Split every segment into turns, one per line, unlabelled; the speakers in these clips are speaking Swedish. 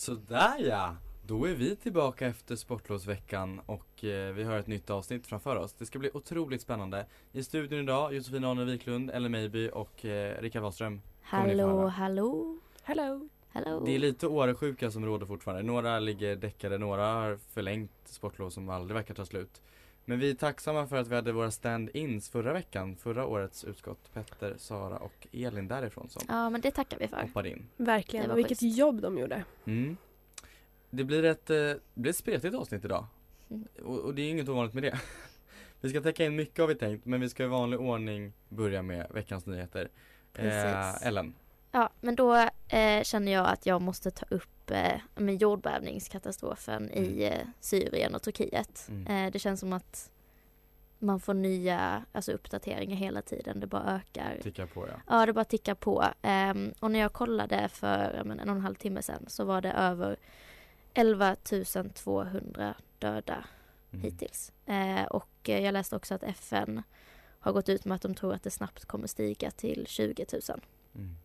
Sådär ja! Då är vi tillbaka efter sportlovsveckan och eh, vi har ett nytt avsnitt framför oss. Det ska bli otroligt spännande. I studion idag Josefin Arne Wiklund, Ellen Meiby och eh, Rickard Wahlström.
Hallå, hallå.
Hello.
Hello.
Det är lite Åresjuka som råder fortfarande. Några ligger däckade, några har förlängt sportlov som aldrig verkar ta slut. Men vi är tacksamma för att vi hade våra stand-ins förra veckan, förra årets utskott. Petter, Sara och Elin därifrån som
Ja men det tackar vi för.
hoppade in.
Verkligen, och vilket jobb de gjorde.
Mm. Det blir ett, eh, det blir ett spretigt avsnitt idag.
Mm.
Och, och det är inget ovanligt med det. vi ska täcka in mycket har vi tänkt, men vi ska i vanlig ordning börja med veckans nyheter.
Precis.
Eh, Ellen.
Ja men då eh, känner jag att jag måste ta upp eh, med jordbävningskatastrofen i eh, Syrien och Turkiet.
Mm.
Eh, det känns som att man får nya alltså uppdateringar hela tiden. Det bara ökar.
Tickar på ja.
Ja, det bara tickar på. Ehm, och när jag kollade för men, en och en halv timme sedan så var det över 11 200 döda
Mm.
hittills. Eh, och jag läste också att FN har gått ut med att de tror att det snabbt kommer stiga till 20 000.
Mm.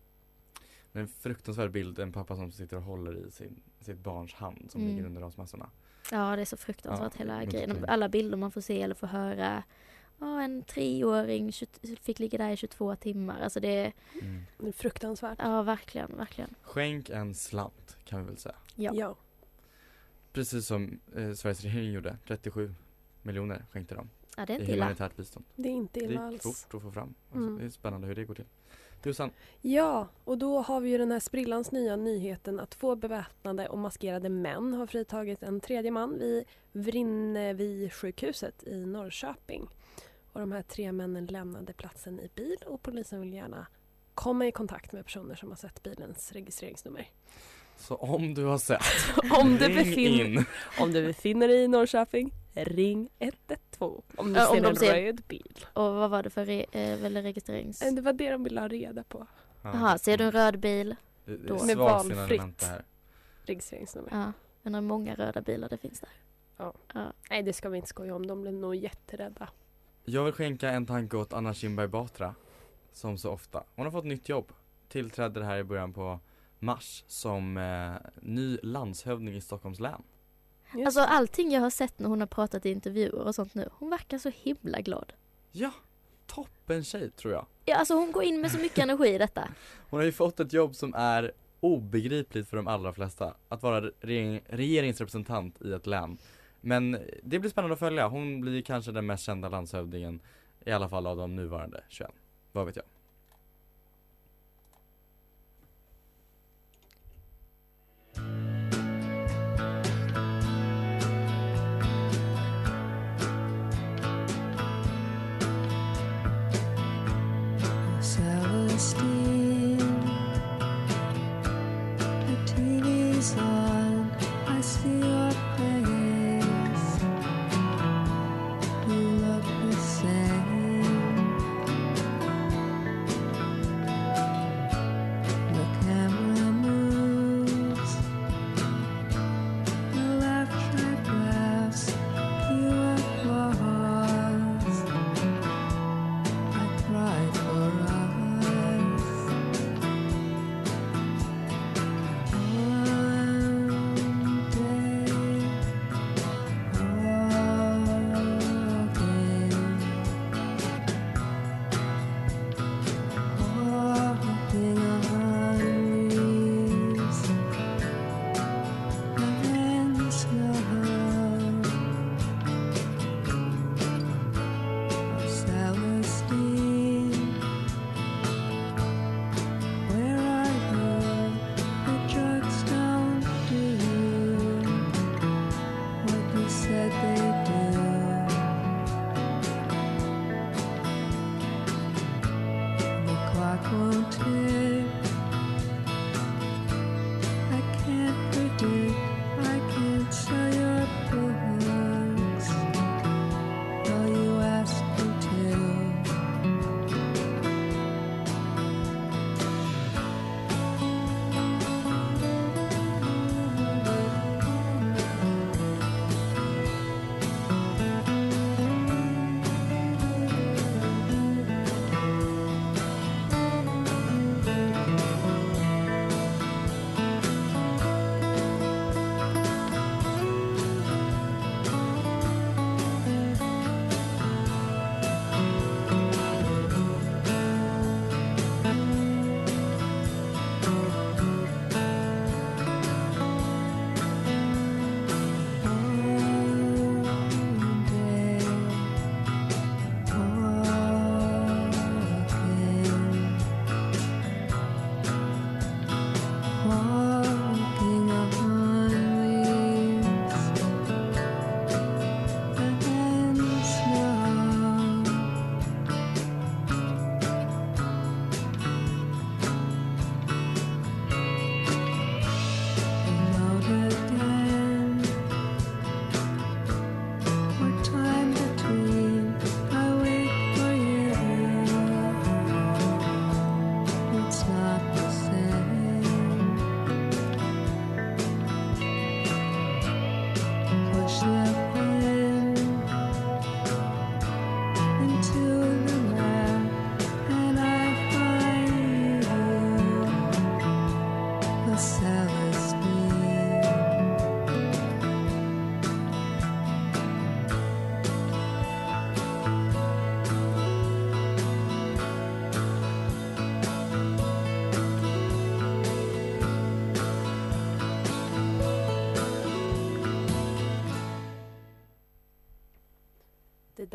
Det är en fruktansvärd bild, en pappa som sitter och håller i sin, sitt barns hand som
Mm.
ligger under rasmassorna.
Ja, det är så fruktansvärt
Ja,
hela grejen. Alla bilder man får se eller får höra. Ja, en treåring 20, fick ligga där i 22 timmar. Alltså det är,
Mm.
Det är fruktansvärt.
ja verkligen, verkligen.
Skänk en slant kan vi väl säga.
Ja.
Ja.
Precis som eh, Sveriges regering gjorde, 37 miljoner skänkte de
Ja, det är inte illa.
humanitärt bistånd.
Det är inte
Det
illa
är
alls.
fort att få fram. Alltså,
Mm.
Det är spännande hur det går till. Du Sann,
Ja, och då har vi ju den här sprillans nya nyheten att två beväpnade och maskerade män har fritagit en tredje man vid Vrinnevi-sjukhuset i Norrköping. Och de här tre männen lämnade platsen i bil och polisen vill gärna komma i kontakt med personer som har sett bilens registreringsnummer.
så om du har sett,
Om du,
ring
befinner,
in.
om du befinner dig i Norrköping, ring 112 om du
Ja, om
ser
de
en
ser-
röd bil.
Och vad var det för re, eh, registrerings...
Eh, Det var det de ville ha reda på,
Jaha, ser du en röd bil?
Det är
då-
Med valfritt. registreringsnummer.
Ja, undrar hur många röda bilar det finns där.
Ja.
ja.
Nej, det ska vi inte skoja om. De blev nog jätterädda.
Jag vill skänka en tanke åt Anna Kinberg Batra Som så ofta. Hon har fått nytt jobb Tillträdde det här i början på mars som eh, ny landshövding i Stockholms län
Just
Alltså allting jag har sett när hon har pratat i intervjuer och sånt nu, hon verkar så himla glad.
Ja, toppen tjej tror jag.
Ja, alltså hon går in med så mycket energi i detta.
Hon har ju fått ett jobb som är obegripligt för de allra flesta Att vara regering, regeringsrepresentant i ett län. Men det blir spännande att följa, hon blir kanske den mest kända landshövdingen I alla fall av de nuvarande 21 Vad vet jag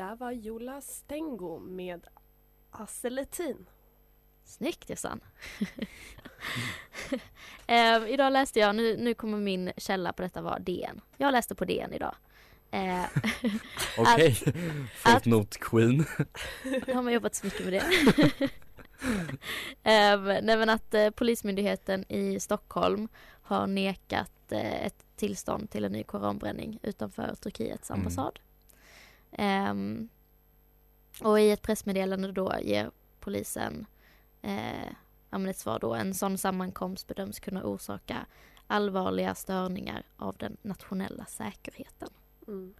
där var Jola Stengo med Asseletin.
Snyggt Jossan. eh, idag läste jag, nu, nu kommer min källa på detta vara DN. Jag läste på DN idag. Eh,
Okej, fotnot queen.
har man jobbat så mycket med det. eh, nej men att eh, Polismyndigheten i Stockholm har nekat eh, ett tillstånd till en ny koranbränning utanför Turkiets
Mm.
Ehm, och i ett pressmeddelande då ger polisen eh, ja, men ett svar då. En sån sammankomst bedöms kunna orsaka allvarliga störningar av den nationella säkerheten.
Mm.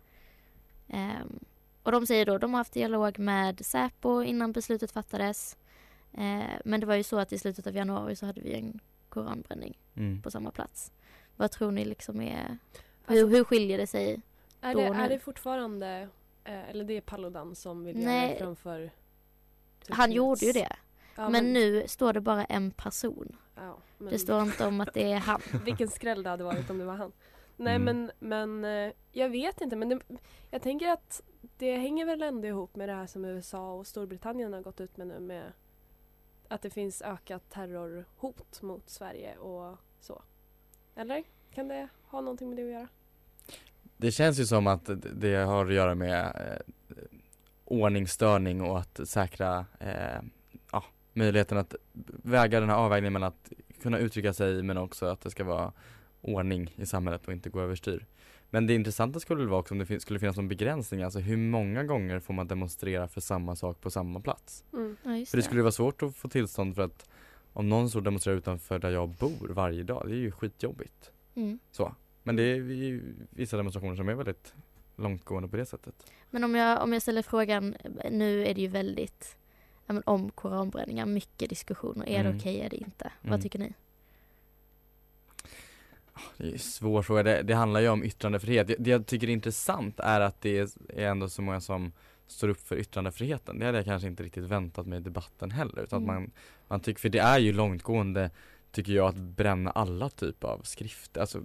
Ehm, och de säger då, de har haft dialog med Säpo innan beslutet fattades. Eh, men det var ju så att i slutet av januari så hade vi en koranbränning
Mm.
på samma plats. Vad tror ni liksom är,
Alltså-
hur, hur skiljer det sig
Är
då
det,
nu?
är det fortfarande, eh, eller det är Paludan som vill göra
Nej.
det framför
Han gjorde ju det.
Ja,
men, nu står det bara en person.
Ja, men-
Det står inte om att det är han.
Vilken skräll det hade varit om det var han. Nej
Mm.
men, men eh, jag vet inte men det, jag tänker att det hänger väl ändå ihop med det här som USA och Storbritannien har gått ut med nu med att det finns ökat terrorhot mot Sverige och så. Eller? Kan det ha någonting med det att göra?
Det känns ju som att det har att göra med eh, ordningsstörning och att säkra eh, ja, möjligheten att väga den här avvägningen mellan att kunna uttrycka sig men också att det ska vara ordning i samhället och inte gå överstyr. Men det intressanta skulle vara också om det fin- skulle finnas någon begränsning, alltså hur många gånger får man demonstrera för samma sak på samma plats?
Mm.
Ja,
För det skulle vara svårt att få tillstånd för att om någon står och demonstrerar utanför där jag bor varje dag, det är ju skitjobbigt.
Mm.
Så. Men det är ju vissa demonstrationer som är väldigt långtgående på det sättet.
Men om jag, om jag ställer frågan, nu är det ju väldigt men om koranbränningar, mycket diskussioner. Är
Mm.
det okej, är det inte?
Mm.
Vad tycker ni?
Det är en svår fråga, det, det handlar ju om yttrandefrihet. Det, det jag tycker är intressant är att det är, är ändå så många som står upp för yttrandefriheten. Det hade jag kanske inte riktigt väntat mig i debatten heller. Utan
Mm.
att man, man tycker, för det är ju långtgående, tycker jag, att bränna alla typer av skrifter, alltså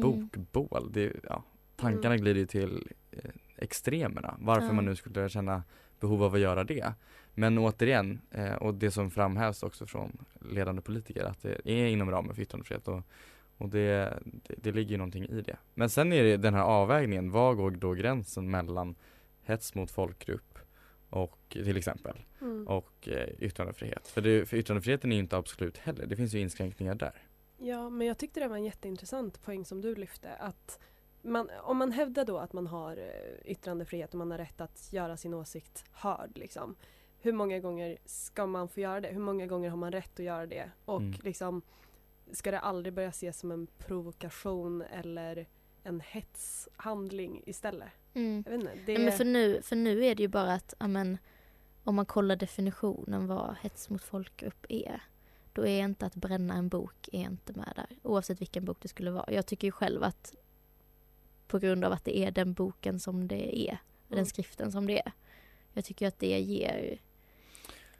bokbål. Det, ja, tankarna glider ju till eh, extremerna. Varför
Ja.
man nu skulle känna behov av att göra det. Men återigen, eh, och det som framhävs också från ledande politiker, att det är inom ramen för yttrandefrihet och, och det, det, det ligger ju någonting i det. Men sen är det den här avvägningen, var går då gränsen mellan hets mot folkgrupp och till exempel
Mm.
och eh, yttrandefrihet. För, det, för yttrandefriheten är ju inte absolut heller, det finns ju inskränkningar där.
Ja, men jag tyckte det var en jätteintressant poäng som du lyfte. Att man, om man hävdar då att man har eh, yttrandefrihet och man har rätt att göra sin åsikt hörd. Liksom, hur många gånger ska man få göra det? Hur många gånger har man rätt att göra det? Och
Mm.
liksom, ska det aldrig börja ses som en provokation eller en hetshandling istället?
Mm.
Jag vet inte, det...
Nej, men för, nu, för nu är det ju bara att, ja, men, om man kollar definitionen vad hets mot folkgrupp är. Då är inte att bränna en bok är inte med där. Oavsett vilken bok det skulle vara. Jag tycker ju själv att på grund av att det är den boken som det är. Den
Mm.
skriften som det är. Jag tycker att det ger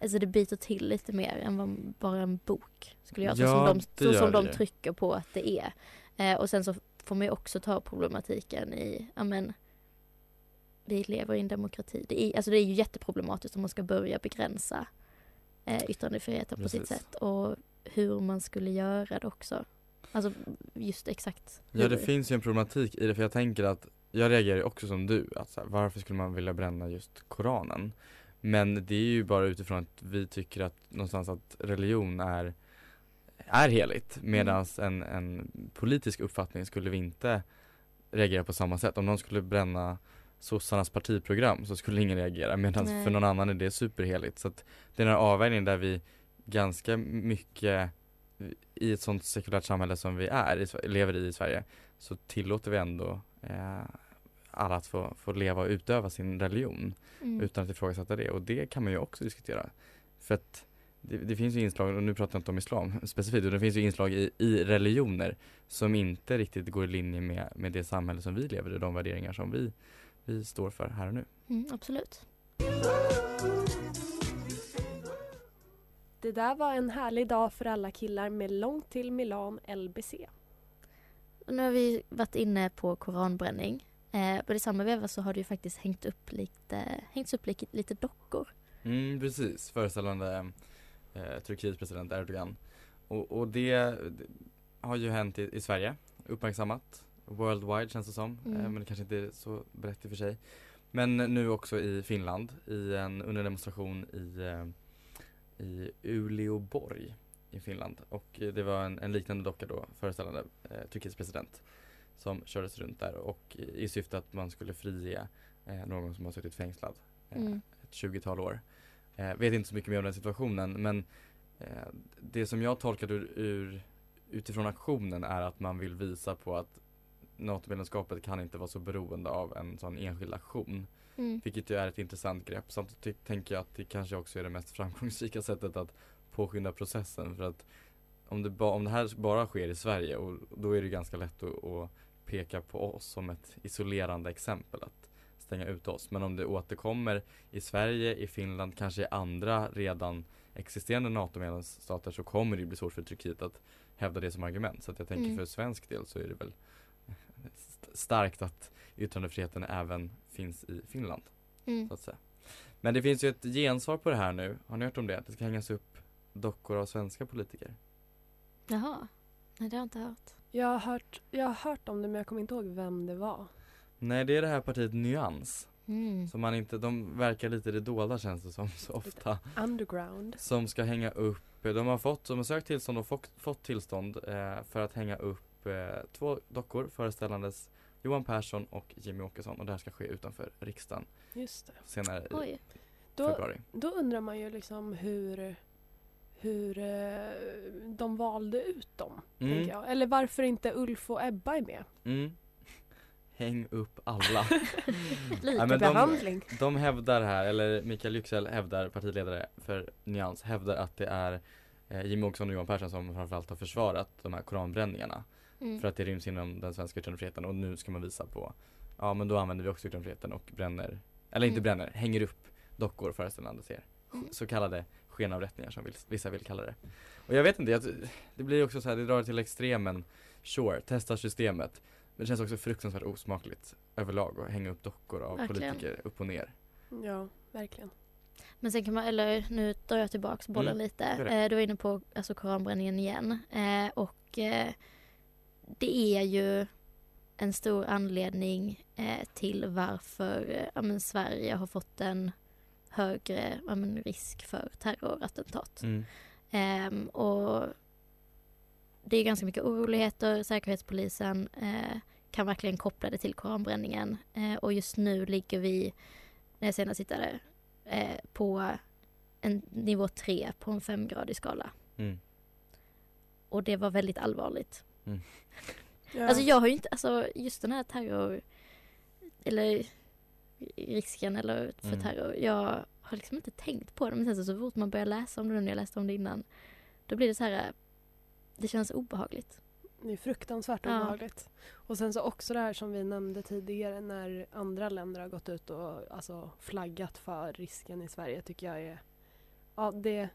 Alltså det biter till lite mer än vad bara en bok skulle göra. Så
Ja,
som de, så som de trycker på att det är. Eh, och sen så får man ju också ta problematiken i, ja men vi lever i en demokrati. Det är, alltså det är ju jätteproblematiskt om man ska börja begränsa eh, yttrandefriheten på sitt
Precis.
sätt och hur man skulle göra det också. Alltså just exakt
Ja det finns ju en problematik i det för jag tänker att Jag reagerar också som du, att så här, varför skulle man vilja bränna just Koranen? Men det är ju bara utifrån att vi tycker att någonstans att religion är Är heligt medan en, en politisk uppfattning skulle vi inte reagera på samma sätt. Om någon skulle bränna sossarnas partiprogram så skulle ingen reagera medan
Nej.
för någon annan är det superheligt. Så att det är den här avvägningen där vi ganska mycket i ett sånt sekulärt samhälle som vi är, lever i i Sverige så tillåter vi ändå eh, alla att få, få leva och utöva sin religion
Mm.
utan att ifrågasätta det och det kan man ju också diskutera. För att det, det finns ju inslag, och nu pratar jag inte om islam specifikt, utan det finns ju inslag i, i religioner som inte riktigt går i linje med, med det samhälle som vi lever i och de värderingar som vi, vi står för här och nu.
Mm, absolut.
Det där var en härlig dag för alla killar med långt till Milan LBC.
Och nu har vi varit inne på koranbränning. Eh, på det samma veva så har det ju faktiskt hängt upp lite, hängts upp lite, lite dockor.
Mm, precis, föreställande eh, Turkiets president Erdogan. Och, och det, det har ju hänt i, i Sverige, uppmärksammat worldwide känns det som,
Mm.
eh, men det kanske inte är så brett i och för sig. Men nu också i Finland i en under demonstration i, eh, i Uleåborg i Finland. Och det var en, en liknande docka då föreställande eh, Turkiets president som kördes runt där och i, i syfte att man skulle frige eh, någon som har suttit fängslad eh,
Mm.
ett 20-tal år. Eh, vet inte så mycket mer om den situationen men eh, det som jag tolkade ur, ur, utifrån aktionen är att man vill visa på att NATO-medlemskapet kan inte vara så beroende av en sån enskild aktion.
Mm.
Vilket ju är ett intressant grepp. Samtidigt tänker jag att det kanske också är det mest framgångsrika sättet att påskynda processen. För att om det, ba, om det här bara sker i Sverige och då är det ganska lätt att, att peka på oss som ett isolerande exempel. Att stänga ut oss. Men om det återkommer i Sverige, i Finland, kanske i andra redan existerande NATO-medlemsstater så kommer det bli svårt för Turkiet att hävda det som argument. Så att jag tänker
Mm.
för svensk del så är det väl starkt att yttrandefriheten även finns i Finland.
Mm.
Så att säga. Men det finns ju ett gensvar på det här nu. Har ni hört om det? Att det ska hängas upp dockor av svenska politiker.
Jaha, nej det har jag inte hört.
Jag har, hört, jag har hört om det men jag kommer inte ihåg vem det var.
Nej, det är det här partiet Nyans.
Mm.
Som man inte, de verkar lite i det dolda känns det som så ofta.
Underground.
Som ska hänga upp, de har fått, de har sökt tillstånd och fått, fått tillstånd eh, för att hänga upp eh, två dockor föreställandes Johan Persson och Jimmy Åkesson och det här ska ske utanför riksdagen
Just det.
senare i
Oj.
Då,
februari.
då undrar man ju liksom hur, hur eh, de valde ut dem.
Mm.
Jag. Eller varför inte Ulf och Ebba är med.
Mm. Häng upp alla.
Lika
Ja,
behandling.
De, de hävdar här, eller Mikael Yüksel hävdar, partiledare för Nyans, hävdar att det är eh, Jimmie Åkesson och Johan Persson som framförallt har försvarat de här koranbränningarna.
Mm.
För att det ryms inom den svenska yttrandefriheten och nu ska man visa på, ja men då använder vi också yttrandefriheten och bränner, eller inte
Mm.
bränner, hänger upp dockor föreställande er.
Mm.
Så kallade skenavrättningar som vissa vill kalla det. Och jag vet inte, jag, det blir också så här, det drar till extremen, sure, testa systemet. Men det känns också fruktansvärt osmakligt överlag att hänga upp dockor av
Verkligen.
politiker upp och ner.
Ja, verkligen.
Men sen kan man, eller nu drar jag tillbaks bollen
Mm,
lite. Eh, du var inne på alltså, koranbränningen igen. Eh, och eh, det är ju en stor anledning eh, till varför eh, men Sverige har fått en högre men, risk för terrorattentat.
Mm.
Ehm, och det är ganska mycket oroligheter. Säkerhetspolisen eh, kan verkligen koppla det till koranbränningen. Eh, och just nu ligger vi, när jag senast tittade, eh, på en nivå 3 på en femgradig skala.
Mm.
Och det var väldigt allvarligt.
Mm.
Ja.
Alltså jag har ju inte, alltså just den här terror, eller risken eller för
Mm.
terror. Jag har liksom inte tänkt på det men sen så, så fort man börjar läsa om det, när jag läste om det innan, då blir det så här, det känns obehagligt.
Det är fruktansvärt
Ja.
obehagligt. Och sen så också det här som vi nämnde tidigare när andra länder har gått ut och alltså, flaggat för risken i Sverige tycker jag är... Ja, det,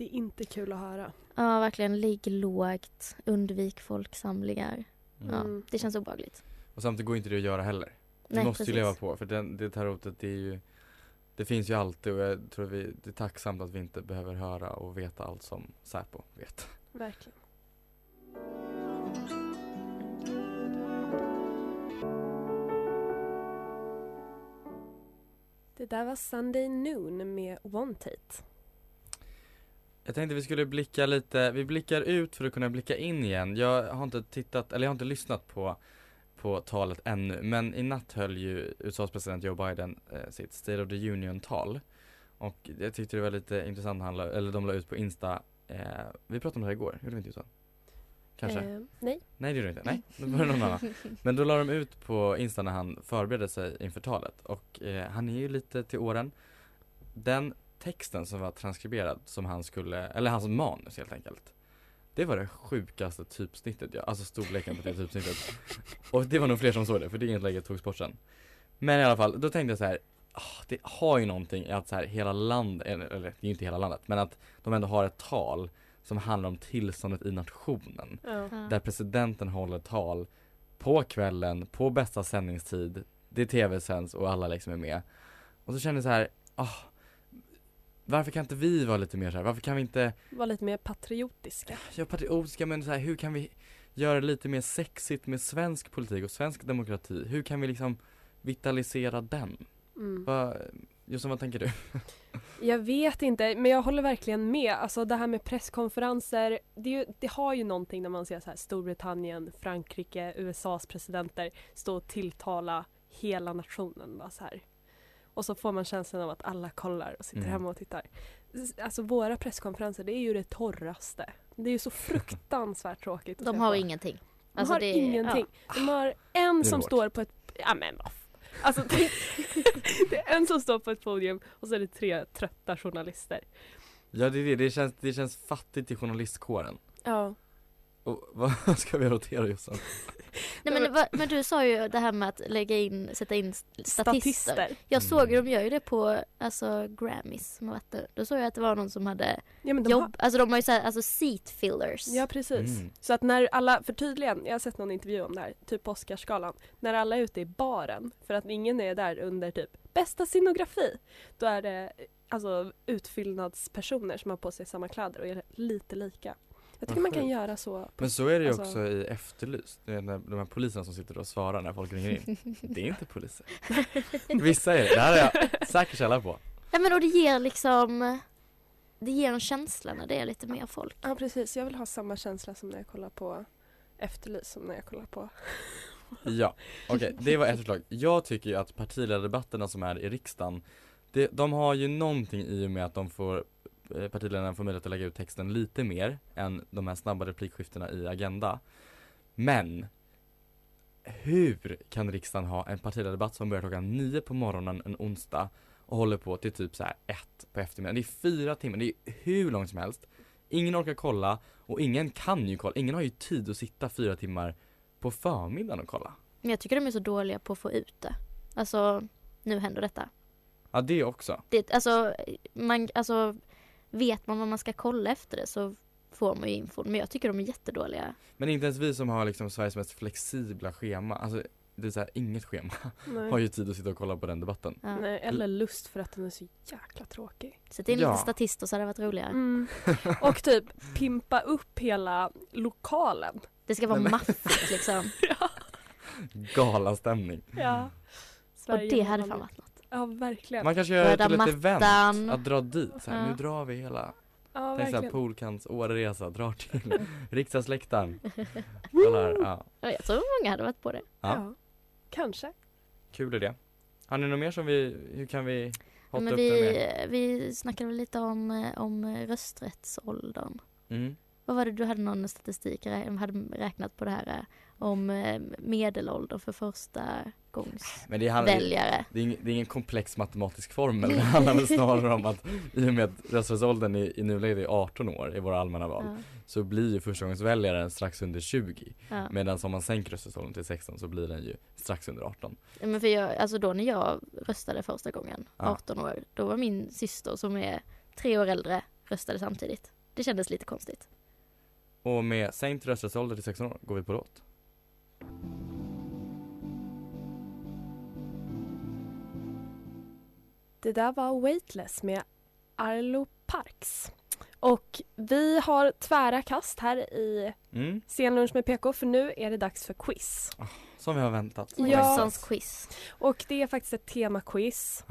det är inte kul att höra.
Ja, verkligen. Ligg lågt, undvik folksamlingar.
Mm.
Ja, det känns obehagligt.
Och samtidigt går inte det att göra heller. Du
Nej,
måste
precis.
ju leva på för den, det tarotet det är ju Det finns ju alltid och jag tror vi, det är tacksamt att vi inte behöver höra och veta allt som Säpo vet.
Verkligen. Det där var Sunday Noon med One Tate.
Jag tänkte vi skulle blicka lite, vi blickar ut för att kunna blicka in igen. Jag har inte tittat, eller jag har inte lyssnat på, på talet ännu. Men i natt höll ju USAs president Joe Biden eh, sitt State of the Union-tal. Och jag tyckte det var lite intressant, han la, eller de la ut på Insta, eh, vi pratade om det här igår, gjorde vi inte Jossan? Kanske?
Eh, nej.
Nej det gjorde de inte, nej, då var det någon annan. Men då la de ut på Insta när han förberedde sig inför talet och eh, han är ju lite till åren. Den texten som var transkriberad som han skulle, eller hans manus helt enkelt. Det var det sjukaste typsnittet jag, alltså storleken på det typsnittet. Och det var nog fler som såg det för det inlägget togs bort sen. Men i alla fall, då tänkte jag så här. ah, det har ju någonting i att så här hela landet, eller eller, det är ju inte hela landet, men att de ändå har ett tal som handlar om tillståndet i nationen.
Ja.
Där presidenten håller tal på kvällen, på bästa sändningstid, det tv-sänds och alla liksom är med. Och så kände jag så här, ah, varför kan inte vi vara lite mer så här? varför kan vi inte
Var lite mer patriotiska.
göra patriotiska men så här, hur kan vi göra det lite mer sexigt med svensk politik och svensk demokrati? Hur kan vi liksom vitalisera den?
Mm.
Vad, Jossan vad tänker du?
Jag vet inte, men jag håller verkligen med. Alltså det här med presskonferenser, det, ju, det har ju någonting när man ser så här Storbritannien, Frankrike, USAs presidenter stå och tilltala hela nationen. Bara så här. Och så får man känslan av att alla kollar och sitter
Mm.
hemma och tittar. Alltså våra presskonferenser, det är ju det torraste. Det är ju så fruktansvärt tråkigt
De har ingenting.
De
Alltså
har
det-
ingenting. De har en som står på ett... Ja men Alltså det är en som står på ett podium och så är det tre trötta journalister.
Ja det är det, det känns, det känns fattigt i journalistkåren.
Ja.
Och vad ska vi rotera Jossan?
Nej, men, vad- men du sa ju det här med att lägga in, sätta in statister.
Statister.
Jag såg ju,
Mm.
de gör ju det på alltså Grammys som har varit där. Då såg jag att det var någon som hade
Ja men de
jobb,
har...
alltså de har ju såhär, alltså seat fillers.
Ja precis.
Mm.
Så att när alla, för tydligen, jag har sett någon intervju om det här, typ på Oscarsgalan. När alla är ute i baren, för att ingen är där under typ bästa scenografi. Då är det alltså utfyllnadspersoner som har på sig samma kläder och är lite lika. Jag tycker man kan göra så.
Men så är det ju
Alltså-
också i Efterlyst, när, de här poliserna som sitter och svarar när folk ringer in. Det är inte poliser. Vissa är det, det här är jag säker källa på.
Ja men och det ger liksom, det ger en känsla när det är lite mer folk.
ja precis, jag vill ha samma känsla som när jag kollar på Efterlyst som när jag kollar på
Ja, okej, det var ett förslag. Jag tycker ju att partiledardebatterna som är i riksdagen, det, de har ju någonting i och med att de får partiledarna får möjlighet att lägga ut texten lite mer än de här snabba replikskiftena i Agenda. Men hur kan riksdagen ha en partiledardebatt som börjar klockan nio på morgonen en onsdag och håller på till typ så här ett på eftermiddagen? Det är fyra timmar, det är hur långt som helst. Ingen orkar kolla och ingen kan ju kolla, ingen har ju tid att sitta fyra timmar på förmiddagen och kolla.
Men jag tycker de är så dåliga på att få ut det. Alltså, nu händer detta.
Ja det också.
Det, alltså, man, alltså, vet man vad man ska kolla efter det så får man ju info. Men jag tycker de är jättedåliga.
Men inte ens vi som har liksom Sveriges mest flexibla schema, alltså det är så här, inget schema,
Nej.
har ju tid att sitta och kolla på den debatten.
Ja.
Nej, eller lust för att den är så jäkla tråkig.
Sätt in
Ja.
lite statister så hade det varit roligare.
Mm. Och typ pimpa upp hela lokalen.
Det ska vara
Nej,
maffigt liksom.
Galastämning.
Ja.
Och det hade fan varit något.
Ja, verkligen.
Man kanske gör det
Röda
till ett event,
mattan.
att dra dit så här,
Ja.
nu drar vi hela,
Ja,
tänk såhär
verkligen.
Poolkants årresa, drar till riksdagsläktaren. Kolla här, ja.
Ja, jag tror många hade varit på det.
Ja.
Ja. Kanske.
Kul idé. Har ni något mer som vi, hur kan vi hotta
Men
upp det
vi,
mer?
vi snackade väl lite om, eh, om rösträttsåldern.
Mm.
Vad var det du hade någon statistik, rä- hade räknat på det här eh, om eh, medelålder för första gångs
Men det handlar,
väljare.
det är, ingen, det är ingen komplex matematisk formel, det handlar väl snarare om att i och med att rösträttsåldern i, i nuläget är 18 år i våra allmänna val
Ja,
så blir ju förstagångsväljaren strax under 20
ja.
medan om man sänker rösträttsåldern till 16 så blir den ju strax under 18
Men för jag, alltså då när jag röstade första gången,
Ja.
18 år, då var min syster som är tre år äldre röstade samtidigt. Det kändes lite konstigt.
Och med sänkt rösträttsålder till 16 år går vi på låt
Det där var Weightless med Arlo Parks. Och vi har tvära kast här i
Mm.
Scenlunch med PK för nu är det dags för quiz.
Som vi har väntat.
Ja.
Quiz.
Och det är faktiskt ett temaquiz.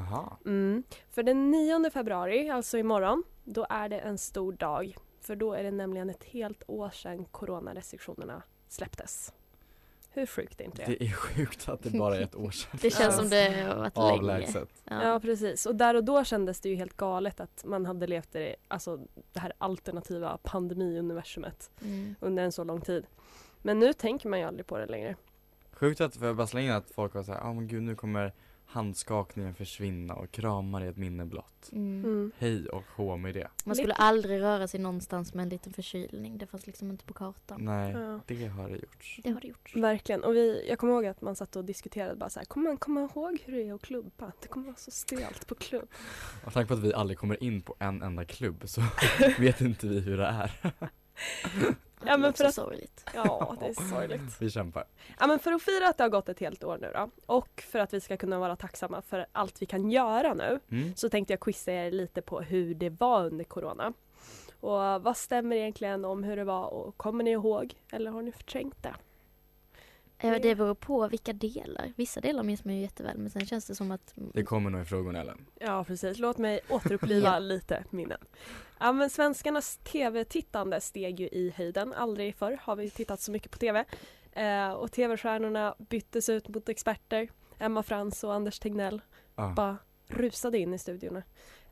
Mm. För den 9 februari, alltså imorgon, då är det en stor dag. För då är det nämligen ett helt år sedan coronarestriktionerna släpptes. Hur sjukt är inte det?
Det är sjukt att det bara är ett år sedan.
Det känns som det har varit länge.
Avlägset.
Ja.
Ja.
precis. Och där och då kändes det ju helt galet att man hade levt i alltså, det här alternativa pandemiuniversumet
Mm.
under en så lång tid. Men nu tänker man ju aldrig på det längre.
Sjukt att, får jag bara slänga in att folk var såhär, ja men gud nu kommer handskakningen försvinna och kramar är ett minne blott.
Mm.
Mm.
Hej och hå med det.
Man skulle aldrig röra sig någonstans med en liten förkylning. Det fanns liksom inte på kartan.
Nej,
Ja.
det har det gjorts.
Det har det gjort.
Verkligen. Och vi, jag kommer ihåg att man satt och diskuterade bara så här, kommer man komma ihåg hur det är att klubba? Det kommer vara så stelt på klubb.
Med tanke på att vi aldrig kommer in på en enda klubb så vet inte vi hur det är.
Ja, men för att-
sorgligt.
Ja, det är sorgligt.
Vi kämpar.
Ja, men för att fira att det har gått ett helt år nu då och för att vi ska kunna vara tacksamma för allt vi kan göra nu
Mm.
så tänkte jag quizza er lite på hur det var under corona. Och vad stämmer egentligen om hur det var och kommer ni ihåg eller har ni förträngt det?
Ja, det beror på vilka delar. Vissa delar minns man ju jätteväl men sen känns det som att
Det kommer nog i frågorna Ellen.
Ja precis, låt mig återuppliva
Ja.
lite minnen. Ja men svenskarnas tv-tittande steg ju i höjden, aldrig förr har vi tittat så mycket på tv. Eh, och tv-stjärnorna byttes ut mot experter. Emma Frans och Anders Tegnell
Ja.
bara rusade in i studiorna.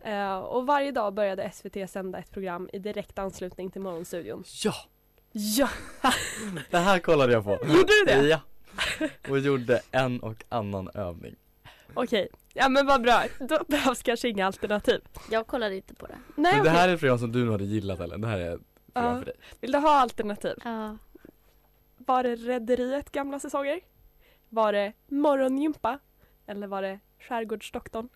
Eh, och varje dag började SVT sända ett program i direkt anslutning till Morgonstudion.
Ja!
Ja!
Det här kollade jag på.
Gjorde du det?
Ja! Och gjorde en och annan övning.
Okej, ja men vad bra. Då behövs kanske inga alternativ.
jag kollade inte på det.
Nej
Men det här är ett program som du hade gillat Ellen. Det här är ett program
Ja.
för dig.
vill du ha alternativ?
Ja.
Var det Rederiet gamla säsonger? Var det Morgongympa? Eller var det Skärgårdsdoktorn?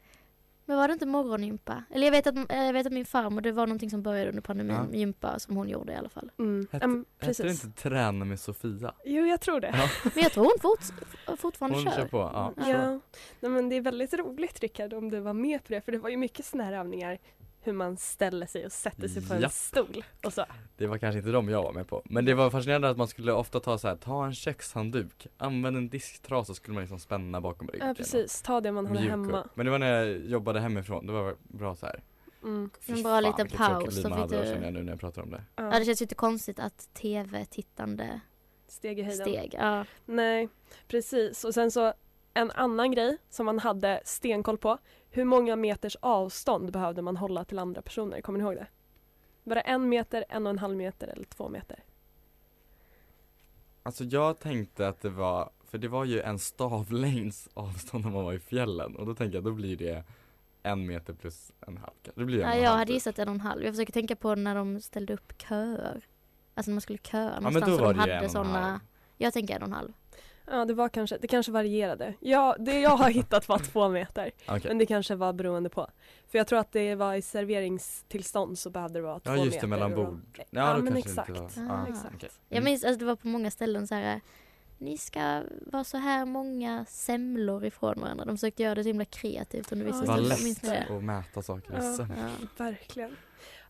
Men var det inte morgongympa? Eller jag vet att, eh, jag vet att min farmor, det var någonting som började under pandemin,
Ja.
gympa som hon gjorde i alla fall.
Mm.
Hette,
mm,
hette det inte Träna med Sofia?
Jo, jag tror det.
Ja.
Men jag tror hon fort, fortfarande
Hon
kör.
kör på, ja.
Ja. Nej, men det är väldigt roligt Rickard om du var med på det för det var ju mycket sådana här övningar hur man ställer sig och sätter sig på en
Japp.
stol och så.
Det var kanske inte de jag var med på. Men det var fascinerande att man skulle ofta ta så här, ta en kökshandduk, använd en disktrasa så skulle man liksom spänna bakom ryggen.
Ja precis, ta det man hade hemma.
Men det var när jag jobbade hemifrån, det var bra så här.
Mm.
Fy
En bra
fan,
liten paus,
man
fick
hade då,
du-
känner jag nu när jag pratar om det.
Ja,
Ja,
det känns ju inte konstigt att tv-tittande
steg i höjden.
steg. Ja.
Nej, precis. Och sen så en annan grej som man hade stenkoll på. Hur många meters avstånd behövde man hålla till andra personer? Kommer ni ihåg det? Var det en meter, en och en halv meter eller två meter?
Alltså jag tänkte att det var, för det var ju en stavlängds avstånd när man var i fjällen och då tänkte jag då blir det en meter plus en halv Det blir en
Ja, jag
halv
hade
typ.
gissat en och en halv. Jag försöker tänka på när de ställde upp köer. Alltså när man skulle köa
Ja men
någonstans
då
och
var
de
det
hade sådana. Jag tänker en och en halv.
Ja, det var kanske, det kanske varierade. Ja, det jag har hittat var två meter.
Okej.
Men det kanske var beroende på. För jag tror att det var i serveringstillstånd så behövde det vara två
Ja
meter.
just det, mellan bord. Ja,
Ja,
då
men exakt.
det var.
Ah.
Ja,
Exakt.
okej.
Jag
Mm.
minns, alltså det var på många ställen så här. Ni ska vara så här många semlor ifrån varandra. De försökte göra det så himla kreativt under vissa
Ja.
Minns ni
lätt
det?
att mäta saker i
Ja.
Ja.
Verkligen.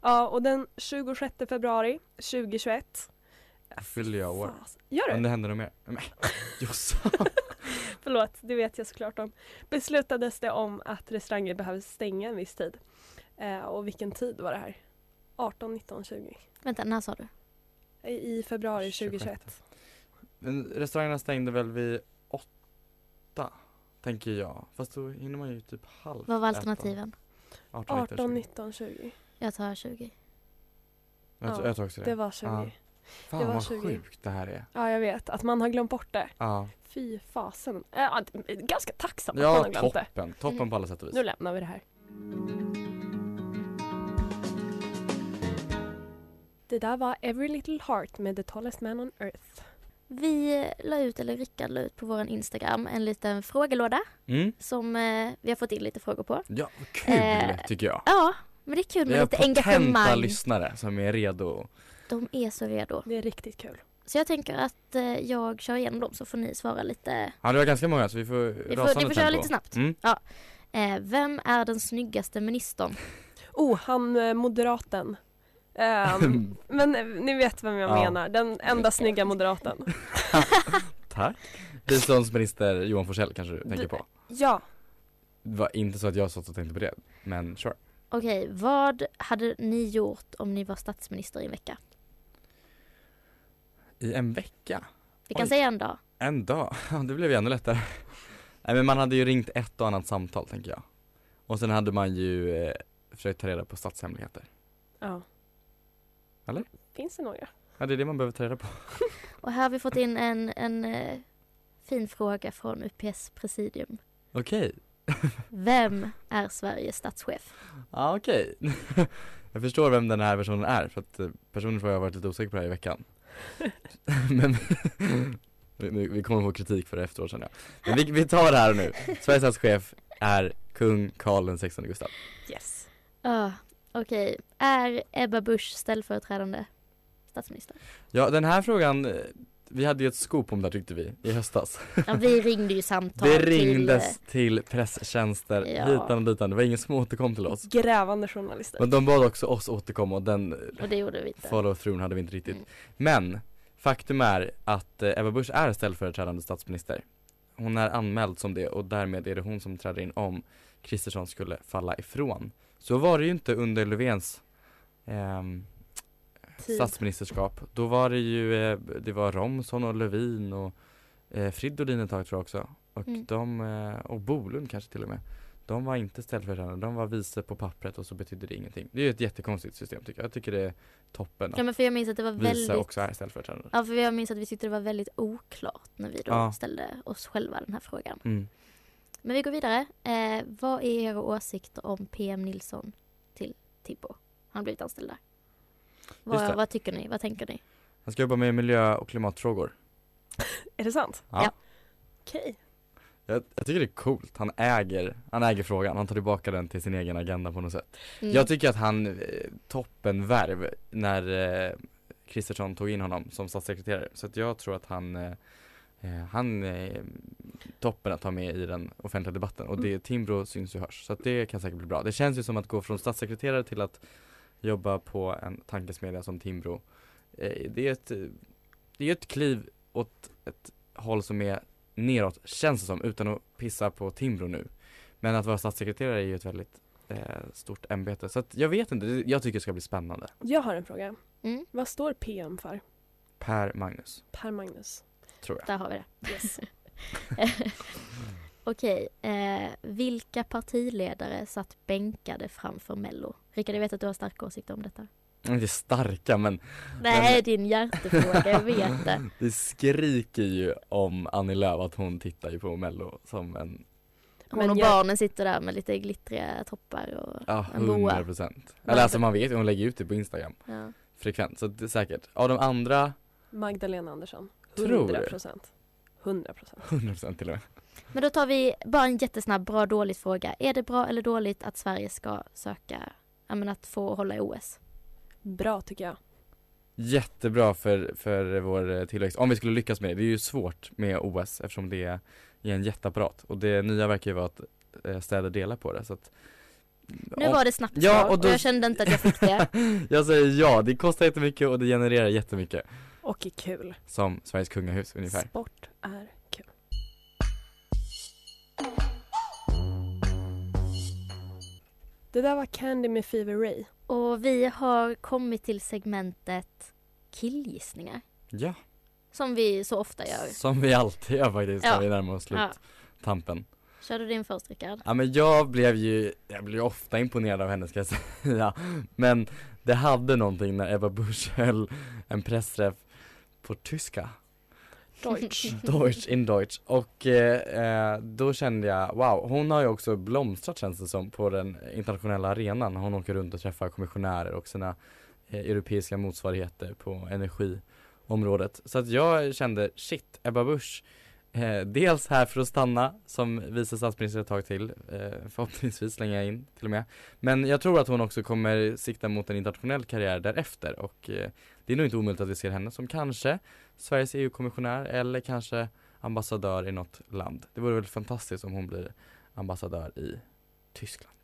Ja, och den 26 februari 2021.
Fyller jag år.
Fas- Gör du?
Men det händer nog mer. Men, Jossan.
Förlåt, det vet jag såklart om. Beslutades det om att restauranger behöver stänga en viss tid. Eh, och vilken tid var det här? 18, 19, 20?
Vänta, när sa du?
I, i februari
26.
2021.
Men restaurangerna stängde väl vid åtta, tänker jag. Fast då hinner man ju typ halv
Vad var alternativen?
18, 19,
18,
20.
19, 20.
Jag tar 20.
Jag,
Ja,
jag tror också det.
Det var 20.
Ja.
det
Fan
var
vad
20.
sjukt det här är.
Ja, jag vet. Att man har glömt bort det.
Ja,
Fy fasen. Äh, ja, det är ganska tacksam att man
ja
har glömt det.
toppen. Toppen på alla sätt och vis.
Nu lämnar vi det här. Det där var Every Little Heart med The Tallest Man on Earth.
Vi la ut, eller Rickard la ut på vår Instagram en liten frågelåda
Mm.
som eh, vi har fått in lite frågor på.
Ja, kul
Eh,
tycker jag.
Ja, men det är kul
Vi
med
har
lite
potenta
engagemang.
lyssnare som är redo.
De är så redo.
Det är riktigt kul.
Så jag tänker att eh, jag kör igenom dem så får ni svara lite.
Ja, det var ganska många så vi får
Vi får, ni får köra lite snabbt.
Mm.
Ja. Eh, vem är den snyggaste ministern?
Oh, han eh, moderaten. Ehm, men eh, ni vet vem jag
Ja.
menar, den enda snygga moderaten.
Tack. Biståndsminister Johan Forssell kanske du tänker på?
Ja,
Det var inte så att jag satt och tänkte på det, men sure.
Okej, vad hade ni gjort om ni var statsminister i en vecka?
I en vecka?
Vi kan
Oj.
säga en dag.
En dag? Det blev ju ännu lättare. Nej men man hade ju ringt ett och annat samtal tänker jag. Och sen hade man ju eh, försökt ta reda på statshemligheter.
ja.
Eller?
Finns det några?
Ja det är det man behöver ta reda på.
Och här har vi fått in en, en eh, fin fråga från UPS presidium.
Okej.
Vem är Sveriges statschef?
Ja okej. jag förstår vem den här personen är för att eh, personen får jag ha varit lite osäker på det här i veckan. men vi, vi kommer få kritik för det efteråt känner jag. Men vi, vi tar det här nu. Sveriges statschef är kung Karl den 16 Gustav.
Yes.
Ah, Okej, är Ebba Busch ställföreträdande statsminister?
Ja den här frågan, vi hade ju ett scoop om det här tyckte vi i höstas.
Ja, vi ringde ju samtal
Det
till...
ringdes till presstjänster
Ja.
hitan och ditan, det var ingen som återkom till oss.
Grävande journalister.
Men de bad också oss återkomma och den
Och det gjorde vi inte.
follow through hade vi inte riktigt.
Mm.
Men faktum är att eh, Ebba Busch är ställföreträdande statsminister. Hon är anmäld som det och därmed är det hon som träder in om Kristersson skulle falla ifrån. Så var det ju inte under Löfvens ehm,
Tid.
statsministerskap. Då var det ju, eh, det var Romson och Lövin och eh, Fridolin ett tag tror jag också. Och
Mm.
de, eh, och Bolund kanske till och med. De var inte ställföreträdande, de var vice på pappret och så betydde det ingenting. Det är ju ett jättekonstigt system tycker jag. Jag tycker det är toppen
Ja men för jag minns att det var
vice
väldigt
också är ställföreträdande.
Ja för jag minns att vi tyckte det var väldigt oklart när vi då
Ja.
ställde oss själva den här frågan.
Mm.
Men vi går vidare. Eh, vad är era åsikter om PM Nilsson till Tibbo? Han har blivit anställd där. Vad, vad tycker ni? Vad tänker ni?
Han ska jobba med miljö och klimatfrågor.
Är det sant?
Ja.
Okej.
Jag, jag tycker det är coolt. Han äger, han äger frågan. Han tar tillbaka den till sin egen agenda på något sätt.
Mm.
Jag tycker att han, eh, toppenvärv när eh, Kristersson tog in honom som statssekreterare. Så att jag tror att han, eh, eh, han är toppen att ha med i den offentliga debatten. Och det, Timbro syns ju hörs. Så att det kan säkert bli bra. Det känns ju som att gå från statssekreterare till att jobba på en tankesmedja som Timbro. Eh, det är ett, det är ett kliv åt ett håll som är neråt, känns det som, utan att pissa på Timbro nu. Men att vara statssekreterare är ju ett väldigt eh, stort ämbete. Så att jag vet inte, jag tycker det ska bli spännande.
Jag har en fråga.
Mm,
Vad står PM för?
Per Magnus,
Per Magnus.
tror jag.
där har vi det.
Yes.
Okej, eh, vilka partiledare satt bänkade framför Mello? Rickard, jag vet att du har starka åsikter om detta.
Inte starka men
Nej, din hjärtefråga, jag vet det.
det skriker ju om Annie Lööf att hon tittar ju på mello som en,
Hon
Men
och
jag-
barnen sitter där med lite glittriga toppar och
ja
en boa.
100 procent. Eller alltså man vet ju, hon lägger ut det på Instagram
Ja.
frekvent, så det är säkert. Av de andra,
Magdalena Andersson.
Tror du?
100 procent. 100 procent.
100 procent till och med.
Men då tar vi bara en jättesnabb bra dåligt fråga. Är det bra eller dåligt att Sverige ska söka, ja men att få hålla i OS?
Bra tycker jag.
Jättebra för, för vår eh, tillväxt, om vi skulle lyckas med det. Det är ju svårt med OS eftersom det är en jätteapparat och det nya verkar ju vara att eh, städer delar på det så att
Nu var det snabbt
Ja, och
och,
då-
jag kände inte att jag fick det.
Jag säger ja, det kostar jättemycket och det genererar jättemycket
Och är kul.
Som Sveriges kungahus ungefär
Sport är Det där var Candy med Fever Ray.
Och vi har kommit till segmentet killgissningar.
Ja,
Som vi så ofta gör.
som vi alltid gör faktiskt
Ja.
när vi närmar oss
Ja.
sluttampen
Kör du din först Rickard?
Ja men jag blev ju, jag blev ofta imponerad av henne ska jag säga Men det hade någonting när Ebba Busch höll en pressträff på tyska
Deutsch.
Deutsch, in Deutsch. Och eh, eh, då kände jag wow, hon har ju också blomstrat känns det som på den internationella arenan. Hon åker runt och träffar kommissionärer och sina eh, europeiska motsvarigheter på energiområdet. Så att jag kände shit, Ebba Busch eh, Dels här för att stanna som vice statsminister ett tag till eh, Förhoppningsvis jag in till och med Men jag tror att hon också kommer sikta mot en internationell karriär därefter och eh, det är nog inte omöjligt att vi ser henne som kanske Sveriges EU-kommissionär eller kanske ambassadör i något land. Det vore väl fantastiskt om hon blir ambassadör i Tyskland.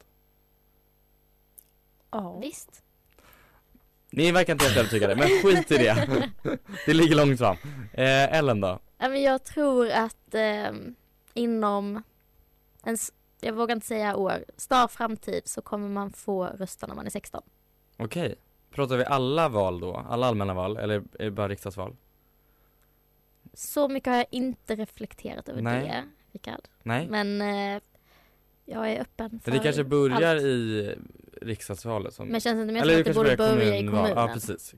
Ja.
Visst.
Ni verkar inte helt övertygade, men skit i det. det ligger långt fram. Eh, Ellen då?
Men jag tror att eh, inom en, jag vågar inte säga år, snar framtid så kommer man få rösta när man är 16.
Okej. Pratar vi alla val då? Alla allmänna val? Eller är det bara riksdagsval?
Så mycket har jag inte reflekterat över
Nej.
det, Rickard.
Nej?
Men eh, jag är öppen för
det kanske börjar
allt.
i riksdagsvalet som
Men känns det inte mer som att det borde börja i kommunen?
Ja precis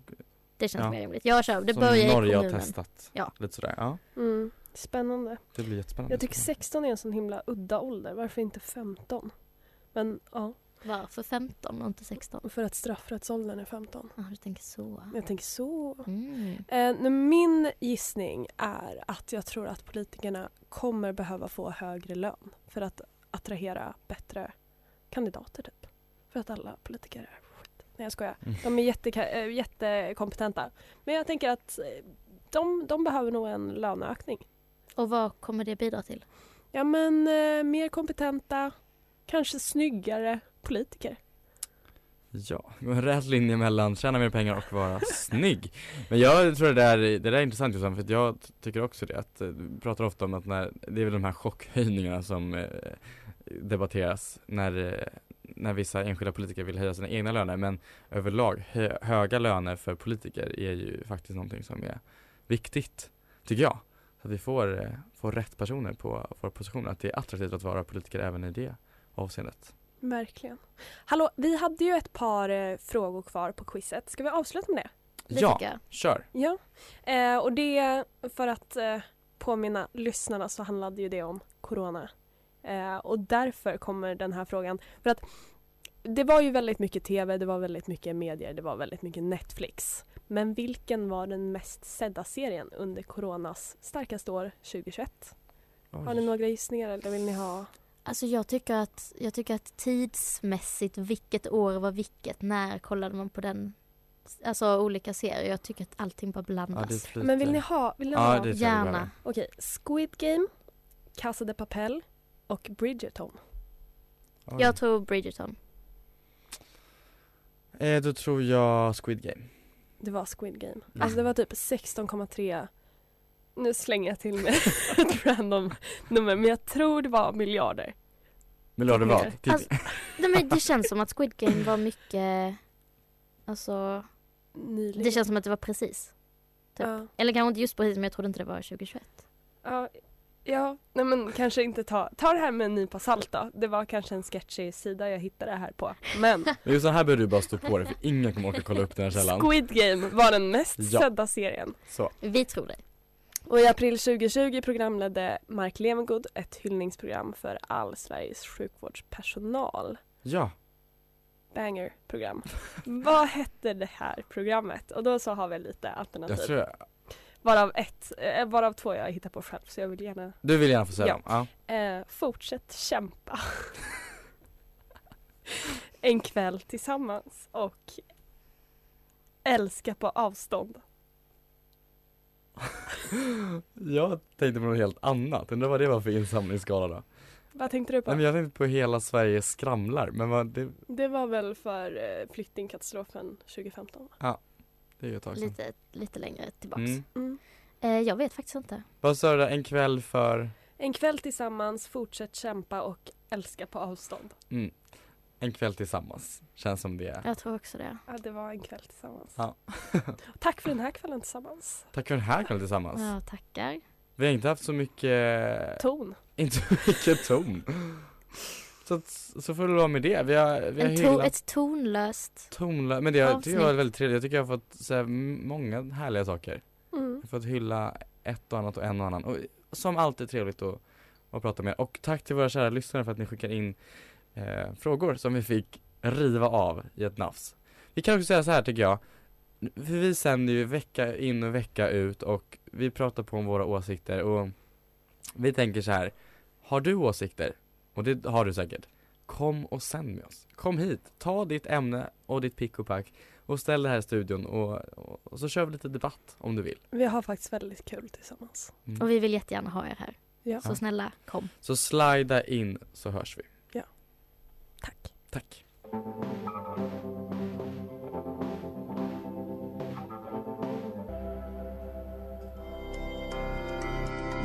Det känns
Ja.
mer rimligt. Jag kör, det
Som
börjar i
Norge
kommunen.
har testat
Ja.
Lite sådär, ja
Mm. Spännande.
Det blir jättespännande
Jag tycker 16 är en sån himla udda ålder. Varför inte 15? Men ja,
Varför 15 och inte 16?
för att straffrättsåldern är 15.
Ja, du tänker så.
Jag tänker så.
Mm.
Eh, nu, min gissning är att jag tror att politikerna kommer behöva få högre lön för att attrahera bättre kandidater typ. För att alla politiker är. Nej jag skojar.
Mm.
De är jätte, äh, jättekompetenta. Men jag tänker att eh, de, de behöver nog en löneökning.
Och vad kommer det bidra till?
Ja men eh, mer kompetenta, kanske snyggare politiker.
Ja, en rät linje mellan tjäna mer pengar och vara snygg Men jag tror det där, det där är intressant Jossan, för jag tycker också det att eh, Vi pratar ofta om att när, det är väl de här chockhöjningarna som eh, debatteras när, eh, när vissa enskilda politiker vill höja sina egna löner men överlag hö, höga löner för politiker är ju faktiskt någonting som är viktigt, tycker jag. Så att vi får, eh, får rätt personer på våra positioner, att det är attraktivt att vara politiker även i det avseendet.
Verkligen. Hallå, vi hade ju ett par eh, frågor kvar på quizet. Ska vi avsluta med det?
Det
ja, kör!
Ja. Eh, och det, för att eh, påminna lyssnarna så handlade ju det om Corona. Eh, och därför kommer den här frågan. För att det var ju väldigt mycket TV, det var väldigt mycket medier, det var väldigt mycket Netflix. Men vilken var den mest sedda serien under Coronas starkaste år 2021? Har ni några gissningar eller vill ni ha?
Alltså jag tycker att, jag tycker att tidsmässigt, vilket år var vilket, när kollade man på den? Alltså olika serier. Jag tycker att allting bara
Ja,
blandas.
flyter.
Men vill ni ha? Vill ni
Ja,
ha?
Gärna.
Okej, Squid Game, Casa de Papel och Bridgerton.
Oj.
Jag tror Bridgerton.
Eh, då tror jag Squid Game.
Det var Squid Game.
Mm.
Alltså det var typ 16,3 Nu slänger jag till med ett random nummer men jag tror det var miljarder.
Miljarder vad? Titt-
Alltså, Nej, men det känns som att Squid Game var mycket, alltså
Nyligen.
det känns som att det var precis. typ.
Ja,
Eller kanske inte just precis men jag trodde inte det var 2021.
ja, ja, nej men kanske inte ta, ta det här med en nypa salt då. Det var kanske en sketchig sida jag hittade det här på. Men
Men just så här behöver du bara stå på dig för ingen kommer orka kolla upp den här källan.
Squid Game var den mest
Ja.
sedda serien.
Så.
Vi tror det.
Och i april 2020 programledde Mark Levengood ett hyllningsprogram för all Sveriges sjukvårdspersonal.
Ja,
Banger-program. Vad hette det här programmet? Och då så har vi lite alternativ.
jag tror jag.
Varav, ett, eh, varav två jag hittar på själv så jag vill gärna
Du vill gärna få säga
Ja.
dem? Ja.
eh, Fortsätt kämpa. en kväll tillsammans och Älska på avstånd.
Jag tänkte på något helt annat, undrar vad det var för insamlingsskala då?
Vad tänkte du på?
Nej men jag tänkte på Hela Sverige skramlar, men vad, det,
Det var väl för eh, flyktingkatastrofen 2015?
Det är ju ett tag sedan.
Lite, lite längre tillbaks.
Mm.
Mm.
Eh, jag vet faktiskt inte.
Vad sa du där, en kväll för?
En kväll tillsammans, fortsätt kämpa och älska på avstånd.
Mm. En kväll tillsammans, känns som det är.
Jag tror också det.
Ja, det var en kväll tillsammans.
Ja.
Tack för den här kvällen tillsammans.
Tack för den här kvällen tillsammans.
Ja, tackar.
Vi har inte haft så mycket,
Ton.
inte så mycket ton. Så, att, så får det vara med det. Vi har, vi har
En to- ett tonlöst
tonlöst, men det jag tycker jag var väldigt trevligt. Jag tycker jag har fått säga många härliga saker.
Mm.
Jag har fått hylla ett och annat och en och annan. Och som alltid trevligt att, att prata med. Och tack till våra kära lyssnare för att ni skickar in eh, frågor som vi fick riva av i ett nafs. Vi kan också säga så här tycker jag. För vi sänder ju vecka in och vecka ut och vi pratar på om våra åsikter och vi tänker så här. Har du åsikter? Och det har du säkert. Kom och sänd med oss. Kom hit, ta ditt ämne och ditt pick och pack och ställ det här i studion och, och, och så kör vi lite debatt om du vill.
Vi har faktiskt väldigt kul tillsammans.
Mm.
och vi vill jättegärna ha er här.
Ja.
Så snälla kom.
Så slida in så hörs vi.
Tack.
Tack.